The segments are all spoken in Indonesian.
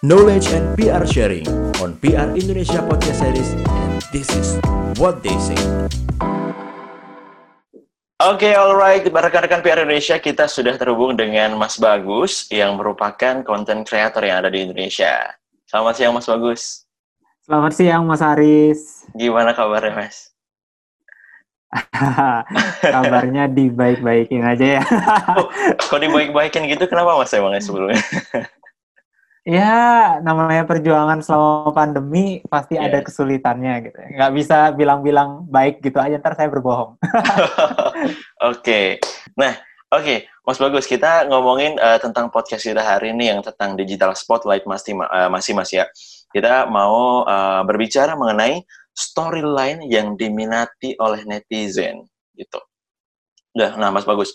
knowledge and PR sharing on PR Indonesia Podcast Series and this is what they say. Oke, okay, alright. Rekan-rekan PR Indonesia, kita sudah terhubung dengan Mas Bagus yang merupakan konten kreator yang ada di Indonesia. Selamat siang, Mas Bagus. Selamat siang, Mas Aris. Gimana kabarnya, Mas? Kabarnya dibaik-baikin aja ya. oh, kok dibaik-baikin gitu, kenapa Mas emangnya sebelumnya? ya namanya perjuangan selama pandemi pasti yeah. ada kesulitannya gitu. Nggak bisa bilang-bilang baik gitu aja ntar saya berbohong. Oke, okay. nah oke okay. Mas Bagus kita ngomongin uh, tentang podcast kita hari ini yang tentang digital spotlight masih uh, masih mas ya. Kita mau uh, berbicara mengenai storyline yang diminati oleh netizen gitu. Udah, nah Mas Bagus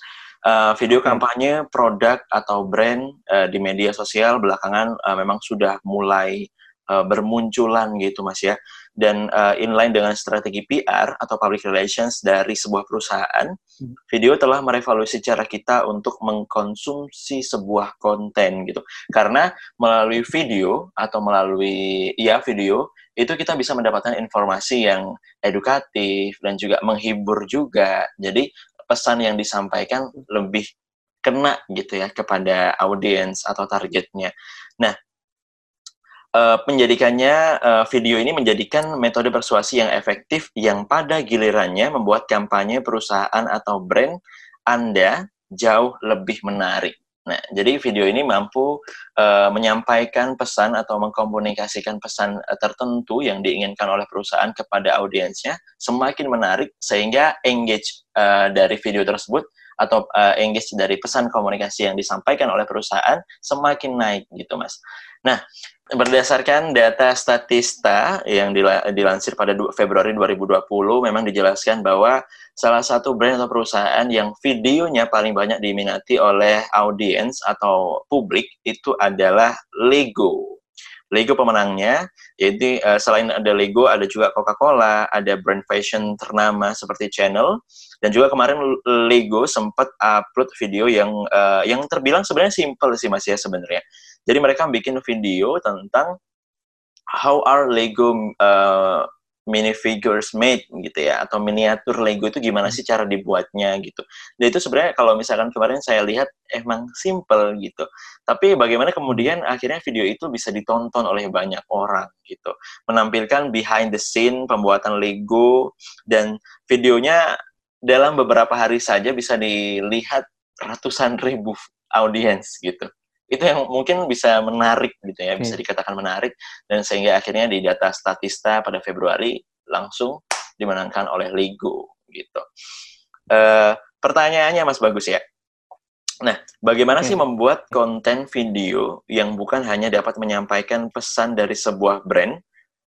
uh, video kampanye produk atau brand uh, di media sosial belakangan uh, memang sudah mulai uh, bermunculan gitu mas ya. Dan uh, inline dengan strategi PR atau public relations dari sebuah perusahaan hmm. video telah merevolusi cara kita untuk mengkonsumsi sebuah konten gitu. Karena melalui video atau melalui ya video itu kita bisa mendapatkan informasi yang edukatif dan juga menghibur juga. Jadi pesan yang disampaikan lebih kena gitu ya kepada audiens atau targetnya. Nah, menjadikannya uh, video ini menjadikan metode persuasi yang efektif yang pada gilirannya membuat kampanye perusahaan atau brand Anda jauh lebih menarik. Nah, jadi video ini mampu uh, menyampaikan pesan atau mengkomunikasikan pesan uh, tertentu yang diinginkan oleh perusahaan kepada audiensnya semakin menarik sehingga engage uh, dari video tersebut atau uh, engage dari pesan komunikasi yang disampaikan oleh perusahaan semakin naik gitu, Mas. Nah, berdasarkan data Statista yang dilansir pada Februari 2020 memang dijelaskan bahwa salah satu brand atau perusahaan yang videonya paling banyak diminati oleh audiens atau publik itu adalah Lego. Lego pemenangnya, yaitu uh, selain ada Lego, ada juga Coca-Cola, ada brand fashion ternama seperti Channel, dan juga kemarin Lego sempat upload video yang uh, yang terbilang sebenarnya simple sih mas ya sebenarnya. Jadi mereka bikin video tentang how are Lego uh, minifigures made gitu ya atau miniatur Lego itu gimana sih cara dibuatnya gitu. Dan itu sebenarnya kalau misalkan kemarin saya lihat emang simple gitu. Tapi bagaimana kemudian akhirnya video itu bisa ditonton oleh banyak orang gitu. Menampilkan behind the scene pembuatan Lego dan videonya dalam beberapa hari saja bisa dilihat ratusan ribu audiens gitu itu yang mungkin bisa menarik gitu ya, bisa hmm. dikatakan menarik dan sehingga akhirnya di data statista pada Februari langsung dimenangkan oleh Lego gitu. Uh, pertanyaannya Mas Bagus ya. Nah, bagaimana hmm. sih membuat konten video yang bukan hanya dapat menyampaikan pesan dari sebuah brand,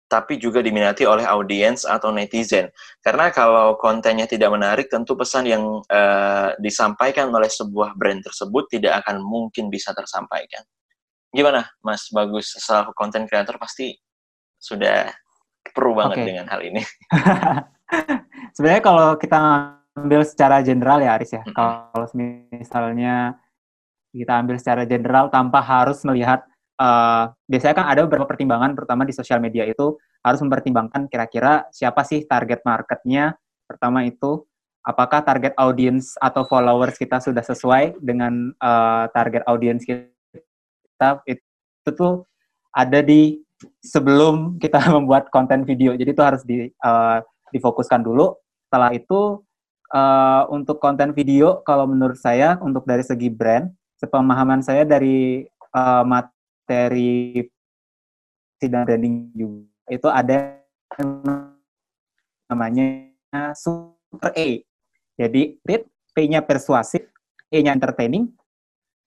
tapi juga diminati oleh audiens atau netizen. Karena kalau kontennya tidak menarik, tentu pesan yang uh, disampaikan oleh sebuah brand tersebut tidak akan mungkin bisa tersampaikan. Gimana, Mas Bagus? Setelah konten kreator pasti sudah perlu banget okay. dengan hal ini. Sebenarnya kalau kita ambil secara general ya, Aris ya. Mm -hmm. Kalau misalnya kita ambil secara general tanpa harus melihat uh, biasanya kan ada beberapa pertimbangan, terutama di sosial media itu harus mempertimbangkan kira-kira siapa sih target marketnya. Pertama itu, apakah target audience atau followers kita sudah sesuai dengan uh, target audience kita. Itu tuh ada di sebelum kita membuat konten video. Jadi itu harus di, uh, difokuskan dulu. Setelah itu, uh, untuk konten video, kalau menurut saya, untuk dari segi brand, sepemahaman saya dari uh, materi dan branding juga itu ada namanya super A. Jadi read, P-nya persuasif, E-nya entertaining,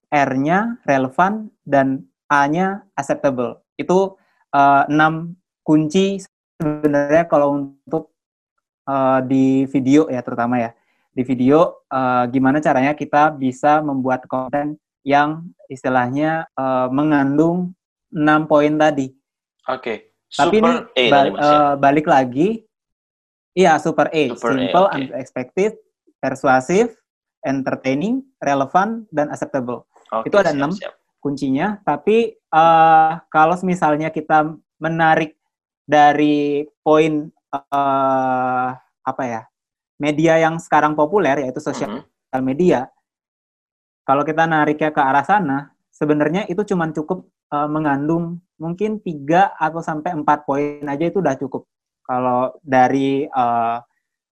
R-nya relevan, dan A-nya acceptable. Itu uh, enam kunci sebenarnya kalau untuk uh, di video ya terutama ya. Di video uh, gimana caranya kita bisa membuat konten yang istilahnya uh, mengandung enam poin tadi. Oke. Okay. Tapi ini ba uh, balik lagi, iya super A, super simple, A, okay. unexpected, persuasif, entertaining, relevant, dan acceptable. Okay, Itu ada enam kuncinya. Tapi uh, kalau misalnya kita menarik dari poin uh, apa ya media yang sekarang populer yaitu sosial mm -hmm. media, kalau kita nariknya ke arah sana, sebenarnya itu cuma cukup uh, mengandung mungkin tiga atau sampai empat poin aja itu udah cukup. Kalau dari uh,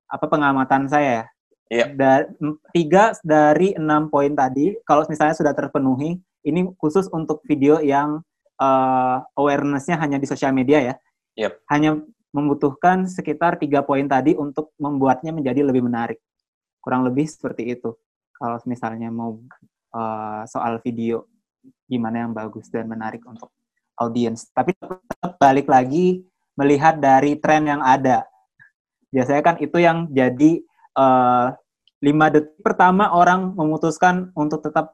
apa pengamatan saya ya, yeah. dari tiga dari enam poin tadi, kalau misalnya sudah terpenuhi, ini khusus untuk video yang uh, awarenessnya hanya di sosial media ya, yep. hanya membutuhkan sekitar tiga poin tadi untuk membuatnya menjadi lebih menarik. Kurang lebih seperti itu. Kalau misalnya mau uh, soal video, gimana yang bagus dan menarik untuk audiens. Tapi tetap balik lagi melihat dari tren yang ada. Biasanya kan itu yang jadi uh, lima detik pertama orang memutuskan untuk tetap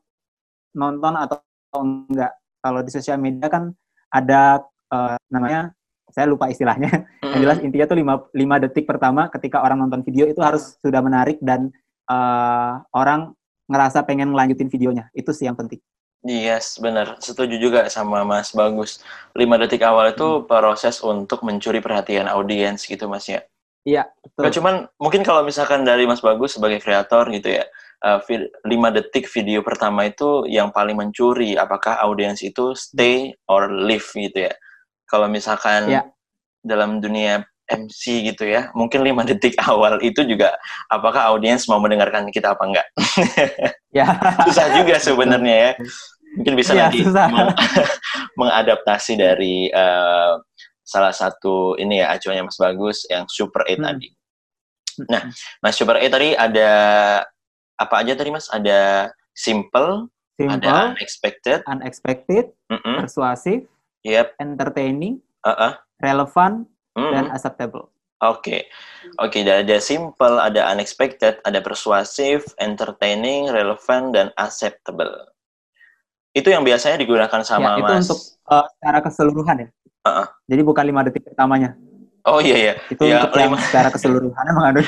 nonton atau enggak. Kalau di sosial media kan ada uh, namanya saya lupa istilahnya. Yang jelas intinya tuh lima, lima detik pertama ketika orang nonton video itu harus sudah menarik dan uh, orang ngerasa pengen ngelanjutin videonya. Itu sih yang penting. Yes, benar. Setuju juga sama Mas Bagus. Lima detik awal itu hmm. proses untuk mencuri perhatian audiens gitu, Mas ya. Iya, betul. Nah, cuman mungkin kalau misalkan dari Mas Bagus sebagai kreator gitu ya, uh, lima detik video pertama itu yang paling mencuri apakah audiens itu stay or leave gitu ya. Kalau misalkan ya. dalam dunia MC gitu ya, mungkin lima detik awal itu juga apakah audiens mau mendengarkan kita apa enggak? ya. Susah juga sebenarnya ya. Mungkin bisa ya, nanti meng mengadaptasi dari uh, salah satu ini ya acuannya Mas Bagus yang Super 8 hmm. tadi. Nah, Mas Super 8 tadi ada apa aja tadi Mas? Ada simple, simple ada unexpected, unexpected, mm -mm. persuasif, yep. entertaining, uh -uh. relevan, mm -hmm. dan acceptable. Oke, okay. oke. Okay, ada simple, ada unexpected, ada persuasif, entertaining, relevan, dan acceptable. Itu yang biasanya digunakan sama ya, itu mas. Itu untuk uh, secara keseluruhan ya. Uh-uh. Jadi bukan lima detik pertamanya. Oh iya iya. Itu ya, untuk lima... yang secara keseluruhan emang aduh.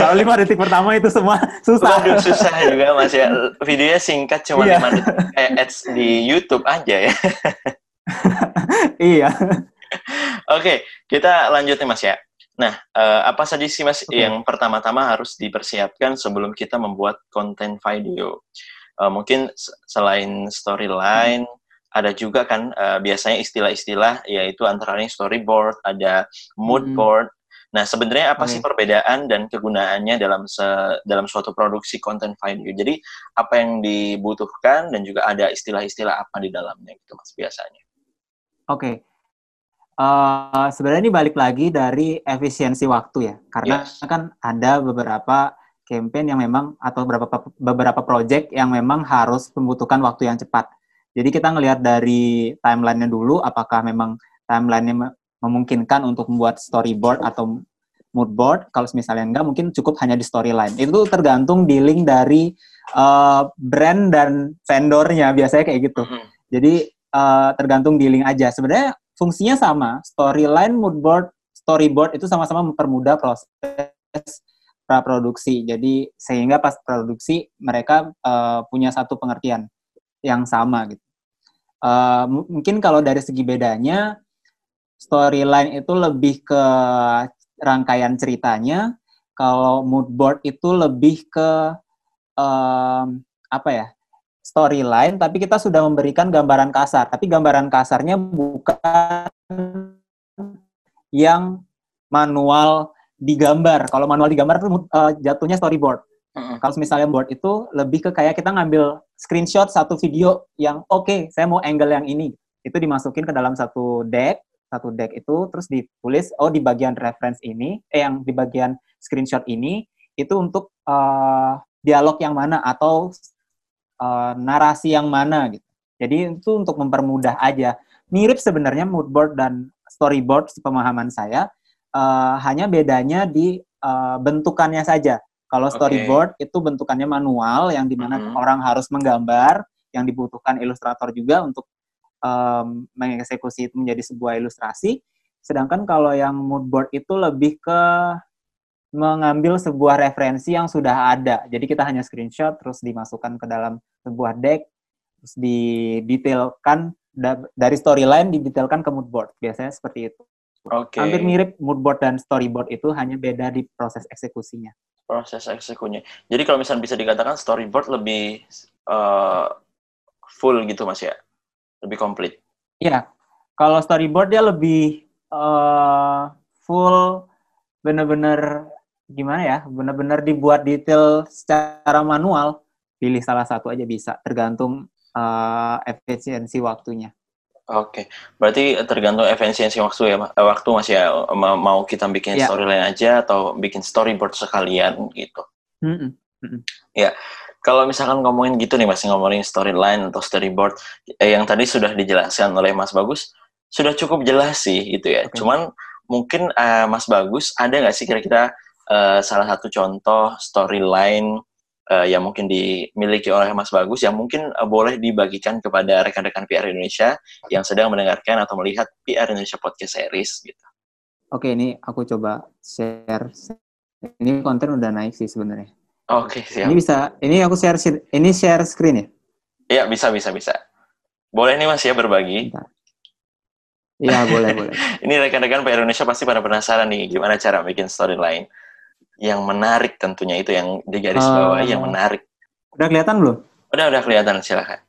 Kalau lima detik pertama itu semua susah. Waduh susah juga mas ya. Videonya singkat cuma iya. lima detik kayak ads di YouTube aja ya. iya. Oke, kita lanjut nih mas ya. Nah, uh, apa saja sih mas okay. yang pertama-tama harus dipersiapkan sebelum kita membuat konten video? Uh, mungkin selain storyline, hmm ada juga kan uh, biasanya istilah-istilah yaitu antara lain storyboard, ada mood hmm. board. Nah, sebenarnya apa okay. sih perbedaan dan kegunaannya dalam se dalam suatu produksi konten video? Jadi, apa yang dibutuhkan dan juga ada istilah-istilah apa di dalamnya gitu Mas biasanya? Oke. Okay. Uh, eh, sebenarnya ini balik lagi dari efisiensi waktu ya. Karena yes. kan ada beberapa campaign yang memang atau beberapa beberapa project yang memang harus membutuhkan waktu yang cepat. Jadi kita ngelihat dari timelinenya dulu, apakah memang timelinenya memungkinkan untuk membuat storyboard atau mood board. Kalau misalnya enggak, mungkin cukup hanya di storyline. Itu tergantung dealing dari uh, brand dan vendornya, biasanya kayak gitu. Mm-hmm. Jadi uh, tergantung dealing aja. Sebenarnya fungsinya sama. Storyline, mood board, storyboard itu sama-sama mempermudah proses praproduksi. Jadi sehingga pas produksi mereka uh, punya satu pengertian yang sama gitu. Uh, mungkin kalau dari segi bedanya, storyline itu lebih ke rangkaian ceritanya, kalau mood board itu lebih ke um, apa ya storyline, tapi kita sudah memberikan gambaran kasar, tapi gambaran kasarnya bukan yang manual digambar. Kalau manual digambar itu uh, jatuhnya storyboard. Uh-uh. Kalau misalnya board itu lebih ke kayak kita ngambil screenshot satu video yang oke, okay, saya mau angle yang ini. Itu dimasukin ke dalam satu deck, satu deck itu terus ditulis oh di bagian reference ini, eh yang di bagian screenshot ini itu untuk uh, dialog yang mana atau uh, narasi yang mana gitu. Jadi itu untuk mempermudah aja. Mirip sebenarnya mood board dan storyboard pemahaman saya, uh, hanya bedanya di uh, bentukannya saja. Kalau storyboard okay. itu bentukannya manual yang di mana mm -hmm. orang harus menggambar, yang dibutuhkan ilustrator juga untuk um, mengeksekusi itu menjadi sebuah ilustrasi. Sedangkan kalau yang mood board itu lebih ke mengambil sebuah referensi yang sudah ada. Jadi kita hanya screenshot terus dimasukkan ke dalam sebuah deck, terus didetailkan da- dari storyline didetailkan ke mood board. Biasanya seperti itu. Oke. Hampir mirip mood board dan storyboard itu hanya beda di proses eksekusinya. Proses eksekusinya. Jadi kalau misalnya bisa dikatakan storyboard lebih eh, full gitu mas ya, lebih komplit. Iya, kalau storyboard dia lebih eh, full, bener-bener gimana ya, bener-bener dibuat detail secara manual. Pilih salah satu aja bisa, tergantung eh, efisiensi waktunya. Oke, berarti tergantung efisiensi waktu ya, eh, waktu mas ya. Ma- Mau kita bikin Iya. storyline aja atau bikin storyboard sekalian gitu. Mm-mm. Kalau misalkan ngomongin gitu nih mas, ngomongin storyline atau storyboard, eh, yang tadi sudah dijelaskan oleh Mas Bagus, sudah cukup jelas sih gitu ya. Oke. Cuman mungkin eh, Mas Bagus ada nggak sih kira-kira eh, salah satu contoh storyline eh, yang mungkin dimiliki oleh Mas Bagus yang mungkin eh, boleh dibagikan kepada rekan-rekan PR Indonesia yang sedang mendengarkan atau melihat PR Indonesia Podcast Series gitu. Oke, ini aku coba share. Ini konten udah naik sih sebenarnya. Oke, siap. Ini bisa, ini aku share, share- ini share screen ya? Iya, bisa, bisa, bisa. Boleh nih Mas ya berbagi. Bentar. Iya, boleh, boleh. Ini rekan-rekan PR Indonesia pasti pada penasaran nih gimana cara bikin storyline yang menarik tentunya itu yang di garis Eh. bawah yang menarik. Udah kelihatan belum? Udah udah kelihatan silakan.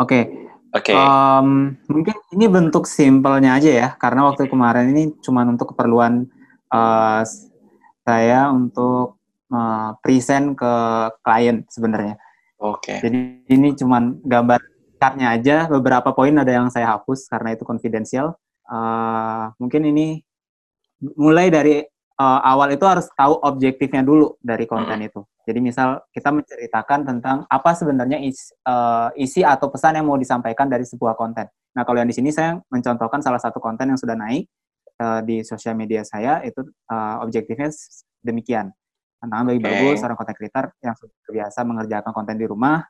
Oke, Oke. Em, mungkin ini bentuk simpelnya aja ya, karena waktu kemarin ini cuma untuk keperluan eh, saya untuk eh, present ke klien sebenarnya. Oke. Jadi ini cuma gambar chartnya aja, beberapa poin ada yang saya hapus karena itu konfidensial. Eh, mungkin ini mulai dari eh, awal itu harus tahu objektifnya dulu dari konten itu. Jadi misal kita menceritakan tentang apa sebenarnya is- eh, isi atau pesan yang mau disampaikan dari sebuah konten. Nah kalau yang di sini saya mencontohkan salah satu konten yang sudah naik eh, di sosial media saya itu eh, objektifnya demikian. Tantangan bagi Oke. bagus seorang konten creator yang terbiasa mengerjakan konten di rumah.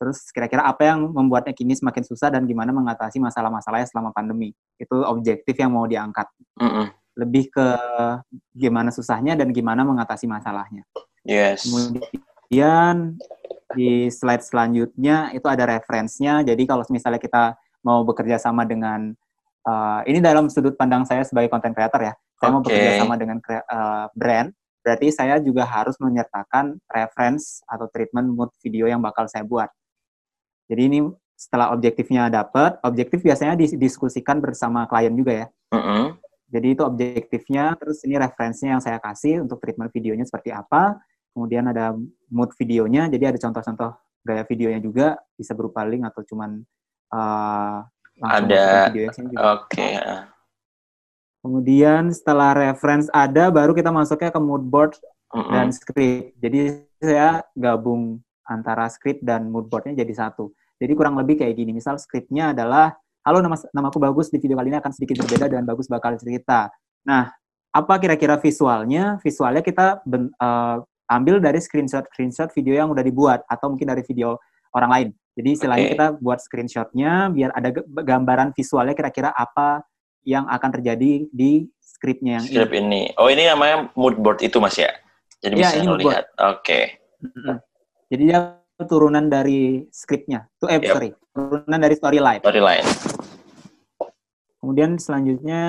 Terus kira-kira apa yang membuatnya kini semakin susah dan gimana mengatasi masalah-masalahnya selama pandemi. Itu objektif yang mau diangkat. Mm-mm. Lebih ke gimana susahnya dan gimana mengatasi masalahnya. Yes. Kemudian di slide selanjutnya itu ada referensinya. Jadi kalau misalnya kita mau bekerja sama dengan eh, ini dalam sudut pandang saya sebagai content creator ya, saya mau bekerja sama dengan eh, brand, berarti saya juga harus menyertakan reference atau treatment mood video yang bakal saya buat. Jadi ini setelah objektifnya dapat, objektif biasanya didiskusikan bersama klien juga ya. Mm-mm. Jadi itu objektifnya, terus ini referensinya yang saya kasih untuk treatment videonya seperti apa. Kemudian ada mood videonya, jadi ada contoh-contoh gaya videonya juga, bisa berupa link atau cuman uh, langsung Ada- sini juga. Oke. ah. Kemudian setelah reference ada, baru kita masuknya ke mood board Mm-mm. dan script. Jadi saya gabung antara script dan mood boardnya jadi satu. Jadi kurang lebih kayak gini. Misal scriptnya adalah, halo nama namaku Bagus, di video kali ini akan sedikit berbeda dan Bagus bakal cerita. Nah, apa kira-kira visualnya? Visualnya kita ben- eh, ambil dari screenshot-screenshot video yang udah dibuat atau mungkin dari video orang lain. Jadi istilahnya Oke. kita buat screenshotnya biar ada gambaran visualnya kira-kira apa yang akan terjadi di scriptnya yang ini. Script ini. Oh ini namanya mood board itu mas ya. Jadi Iya, bisa ini melihat. Oke. Jadi dia turunan dari skripnya. Tuh, eh, Yep. sorry. Turunan dari storyline. Storyline. Kemudian selanjutnya,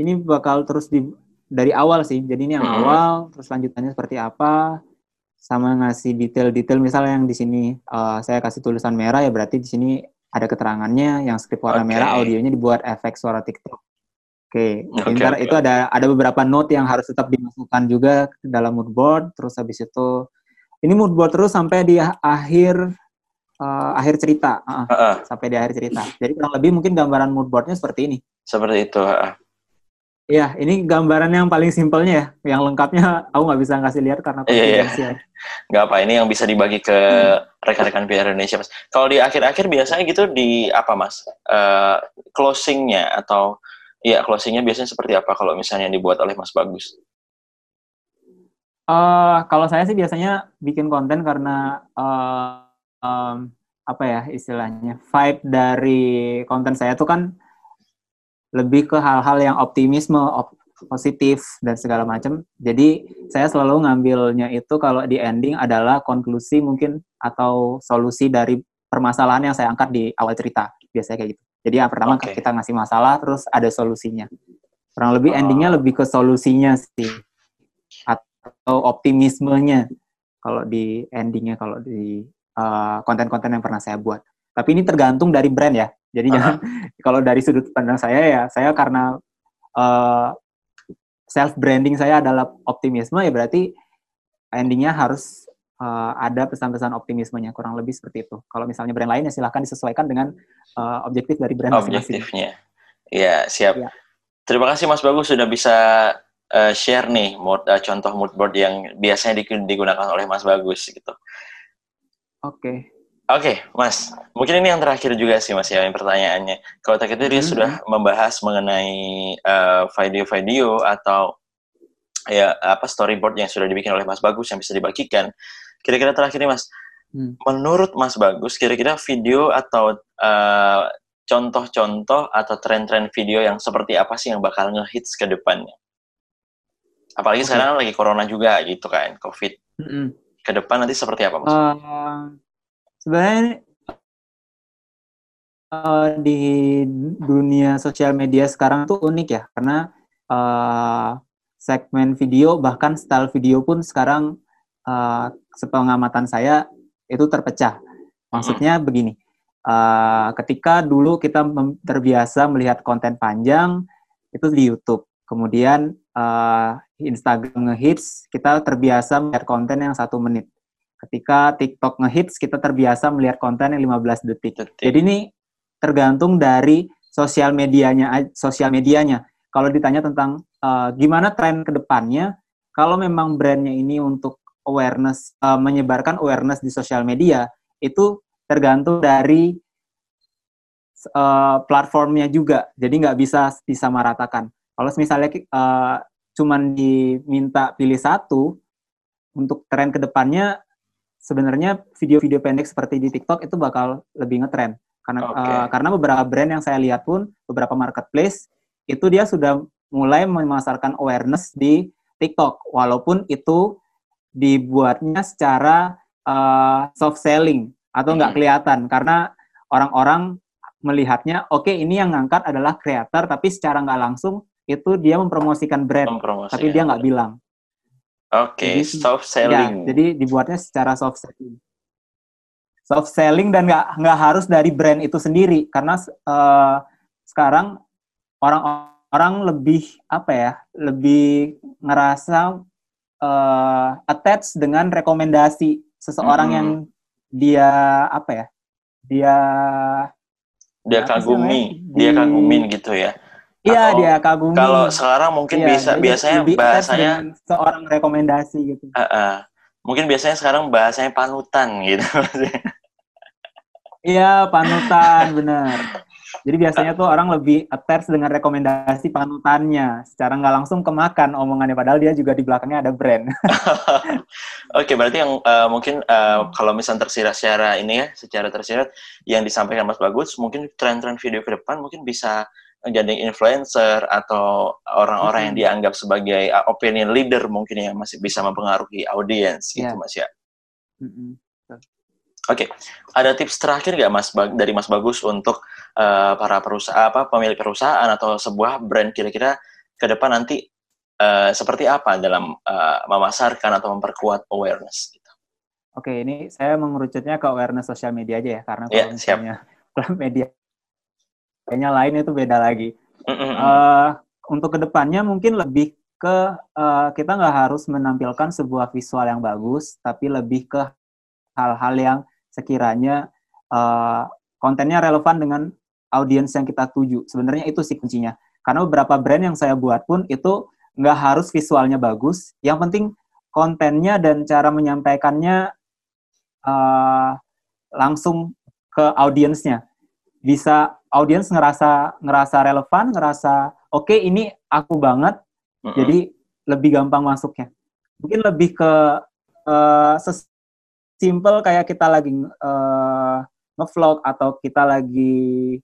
ini bakal terus di dari awal sih. Jadi ini yang Hmm. awal, terus lanjutannya seperti apa, sama ngasih detail-detail. Misalnya yang di sini eh, saya kasih tulisan merah, ya berarti di sini ada keterangannya. Yang skrip warna Oke. merah, audionya dibuat efek suara TikTok. Oke, Oke, Ntar oke. itu ada ada beberapa note yang harus tetap dimasukkan juga ke dalam mood board. Terus habis itu ini mood board terus sampai di akhir eh, akhir cerita, ah, Ah, ah, sampai di akhir cerita. Jadi kurang lebih mungkin gambaran mood boardnya seperti ini. seperti itu. ah. Iya, ini gambaran yang paling simpelnya ya. Yang lengkapnya aku nggak bisa ngasih lihat karena Iya, iya. konfidensial. nggak apa ini yang bisa dibagi ke rekan-rekan PR Indonesia mas. Kalau di akhir-akhir biasanya gitu di apa mas? Eh, closingnya atau ya closingnya biasanya seperti apa kalau misalnya yang dibuat oleh Mas Bagus? Eh, kalau saya sih biasanya bikin konten karena eh, em, apa ya istilahnya vibe dari konten saya tuh kan lebih ke hal-hal yang optimisme, op- positif dan segala macam. Jadi saya selalu ngambilnya itu kalau di ending adalah konklusi mungkin atau solusi dari permasalahan yang saya angkat di awal cerita biasanya kayak gitu. Jadi yang pertama Oke. kita ngasih masalah terus ada solusinya. Kurang lebih Oh. endingnya lebih ke solusinya sih atau optimismenya kalau di endingnya kalau di uh, konten-konten yang pernah saya buat. Tapi ini tergantung dari brand ya. Jadi jangan kalau dari sudut pandang saya ya saya karena uh, self branding saya adalah optimisme ya berarti endingnya harus uh, ada pesan-pesan optimismenya kurang lebih seperti itu. Kalau misalnya brand lain ya silahkan disesuaikan dengan uh, objektif dari brand masing-masing. objektifnya. Ya, siap. Ya. Terima kasih Mas Bagus sudah bisa eh, share nih mood, eh, contoh mood board yang biasanya di- digunakan oleh Mas Bagus gitu. Oke. Oke, Mas. Mungkin ini yang terakhir juga sih Mas ya, yang pertanyaannya. Kalau tadi itu dia Mhm. sudah membahas mengenai eh, video-video atau ya apa storyboard yang sudah dibikin oleh Mas Bagus yang bisa dibagikan. Kira-kira terakhir nih Mas, Hmm. menurut Mas Bagus, kira-kira video atau eh, contoh-contoh atau tren-tren video yang seperti apa sih yang bakal ngehits ke depannya? Apalagi Oke. sekarang lagi corona juga gitu kan, COVID. Mm-mm. Ke depan nanti seperti apa Mas? Eh, sebenarnya eh, di dunia sosial media sekarang tuh unik ya karena eh, segmen video bahkan style video pun sekarang eh, sepengamatan saya itu terpecah. Maksudnya begini, eh, ketika dulu kita terbiasa melihat konten panjang itu di YouTube, kemudian eh, Instagram ngehits kita terbiasa melihat konten yang satu menit ketika TikTok ngehits kita terbiasa melihat konten yang 15 detik. Detik. Jadi ini tergantung dari sosial medianya sosial medianya. Kalau ditanya tentang eh, gimana tren ke depannya, kalau memang brandnya ini untuk awareness eh, menyebarkan awareness di sosial media itu tergantung dari eh, platformnya juga. Jadi nggak bisa disamaratakan. Kalau misalnya eh, cuman diminta pilih satu untuk tren ke depannya sebenarnya video-video pendek seperti di TikTok itu bakal lebih ngetren karena Oke. eh, karena beberapa brand yang saya lihat pun beberapa marketplace itu dia sudah mulai memasarkan awareness di TikTok walaupun itu dibuatnya secara eh, soft selling atau nggak Mhm. kelihatan karena orang-orang melihatnya oke ini yang ngangkat adalah kreator tapi secara nggak langsung itu dia mempromosikan brand Mempromosikan. tapi dia nggak bilang Oke, Jadi- soft Ya, selling. jadi dibuatnya secara soft selling. Soft selling dan nggak nggak harus dari brand itu sendiri karena eh, sekarang orang-orang lebih apa ya, lebih ngerasa eh, attach dengan rekomendasi seseorang Hmm. yang dia apa ya, dia dia kagumi, dia Di- kagumin gitu ya. Iya dia kagumi. Kalau sekarang mungkin Iya, bisa biasanya bahasanya seorang rekomendasi gitu. eh, eh, mungkin biasanya sekarang bahasanya panutan gitu. Iya, panutan, bener. Jadi biasanya tuh orang lebih attach dengan rekomendasi panutannya. Secara nggak langsung kemakan omongannya, padahal dia juga di belakangnya ada brand. Oke, berarti yang eh, mungkin eh, kalau misalnya tersirat secara ini ya, secara tersirat yang disampaikan Mas Bagus, mungkin tren-tren video ke depan mungkin bisa jadi influencer atau orang-orang yang dianggap sebagai uh, opinion leader mungkin yang masih bisa mempengaruhi audiens gitu Iya. Mas ya. Oke, ada tips terakhir nggak Mas dari Mas Bagus untuk eh, para perusahaan apa pemilik perusahaan atau sebuah brand kira-kira ke depan nanti eh, seperti apa dalam eh, memasarkan atau memperkuat awareness gitu. Oke, ini saya mengerucutnya ke awareness sosial media aja ya, karena Iya, kalau siap. misalnya kalau media kayaknya lain itu beda lagi. Mm-mm. Eh, untuk ke depannya mungkin lebih ke eh, kita nggak harus menampilkan sebuah visual yang bagus, tapi lebih ke hal-hal yang sekiranya eh, kontennya relevan dengan audiens yang kita tuju. Sebenarnya itu sih kuncinya. Karena beberapa brand yang saya buat pun itu nggak harus visualnya bagus. Yang penting kontennya dan cara menyampaikannya eh, langsung ke audiensnya. Bisa audiens ngerasa ngerasa relevan, ngerasa oke ini aku banget, Mm-mm. jadi lebih gampang masuknya. Mungkin lebih ke eh, sesimpel kayak kita lagi eh, ngevlog atau kita lagi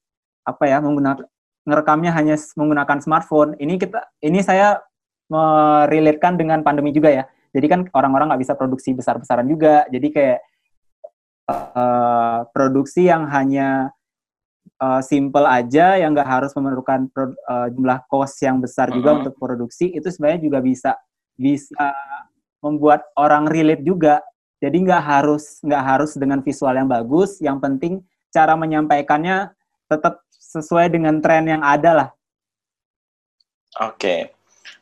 apa ya menggunakan ngerekamnya hanya menggunakan smartphone. Ini kita ini saya merelatekan dengan pandemi juga ya. Jadi kan orang-orang nggak bisa produksi besar-besaran juga. Jadi kayak uh, produksi yang hanya uh, simple aja yang nggak harus memerlukan pro, uh, jumlah cost yang besar juga uh -huh. untuk produksi itu sebenarnya juga bisa bisa membuat orang relate juga jadi nggak harus nggak harus dengan visual yang bagus yang penting cara menyampaikannya tetap sesuai dengan tren yang ada lah oke okay.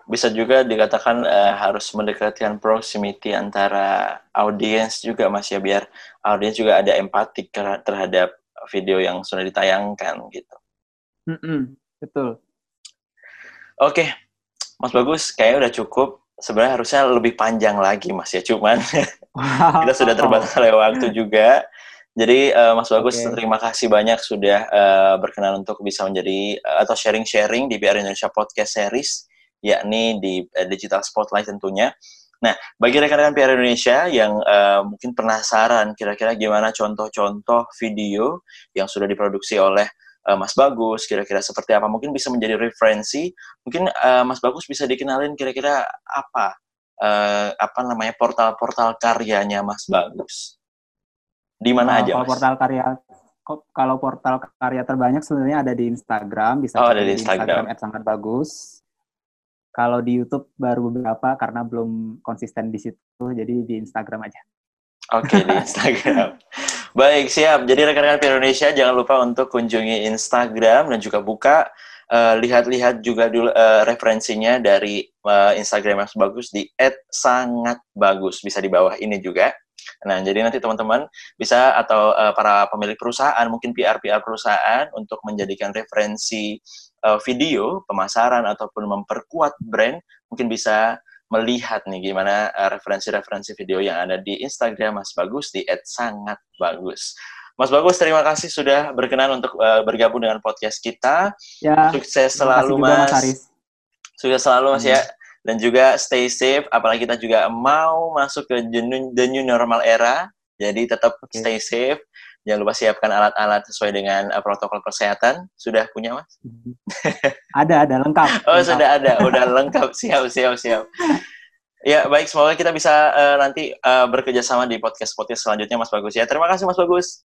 bisa juga dikatakan uh, harus mendekatkan proximity antara audiens juga mas ya biar audiens juga ada empatik terhadap video yang sudah ditayangkan gitu. Mm -mm, betul. Oke, okay. Mas Bagus, kayaknya udah cukup. Sebenarnya harusnya lebih panjang lagi, Mas ya. Cuman kita sudah terbatas oleh waktu juga. Jadi uh, Mas Bagus, okay. terima kasih banyak sudah uh, berkenan untuk bisa menjadi uh, atau sharing-sharing di BR Indonesia Podcast Series, yakni di uh, Digital Spotlight tentunya. Nah, bagi rekan-rekan PR Indonesia yang uh, mungkin penasaran kira-kira gimana contoh-contoh video yang sudah diproduksi oleh uh, Mas Bagus, kira-kira seperti apa, mungkin bisa menjadi referensi. Mungkin uh, Mas Bagus bisa dikenalin kira-kira apa uh, apa namanya portal-portal karyanya Mas Bagus. Di mana oh, aja? Kalau portal karya kalau portal karya terbanyak sebenarnya ada di Instagram, bisa oh, ada di Instagram. Instagram sangat bagus kalau di YouTube baru beberapa karena belum konsisten di situ, jadi di Instagram aja. Oke, okay, di Instagram. Baik, siap. Jadi rekan-rekan Indonesia jangan lupa untuk kunjungi Instagram dan juga buka uh, lihat-lihat juga dulu uh, referensinya dari uh, Instagram yang bagus di @sangatbagus bisa di bawah ini juga. Nah, jadi nanti teman-teman bisa atau uh, para pemilik perusahaan, mungkin PR-PR perusahaan untuk menjadikan referensi uh, video pemasaran ataupun memperkuat brand mungkin bisa melihat nih gimana uh, referensi-referensi video yang ada di Instagram Mas Bagus di @sangatbagus. Mas Bagus, terima kasih sudah berkenan untuk uh, bergabung dengan podcast kita. Ya, Sukses selalu Mas. mas Sukses selalu Mas ya. hmm. ya. Dan juga stay safe, apalagi kita juga mau masuk ke the new normal era. Jadi tetap okay. stay safe Jangan lupa siapkan alat-alat sesuai dengan uh, protokol kesehatan. Sudah punya, Mas? ada, ada lengkap. Oh, lengkap. sudah ada, udah lengkap. Siap, siap, siap. Ya, baik. Semoga kita bisa uh, nanti uh, bekerja sama di podcast-podcast selanjutnya, Mas Bagus. Ya, terima kasih, Mas Bagus.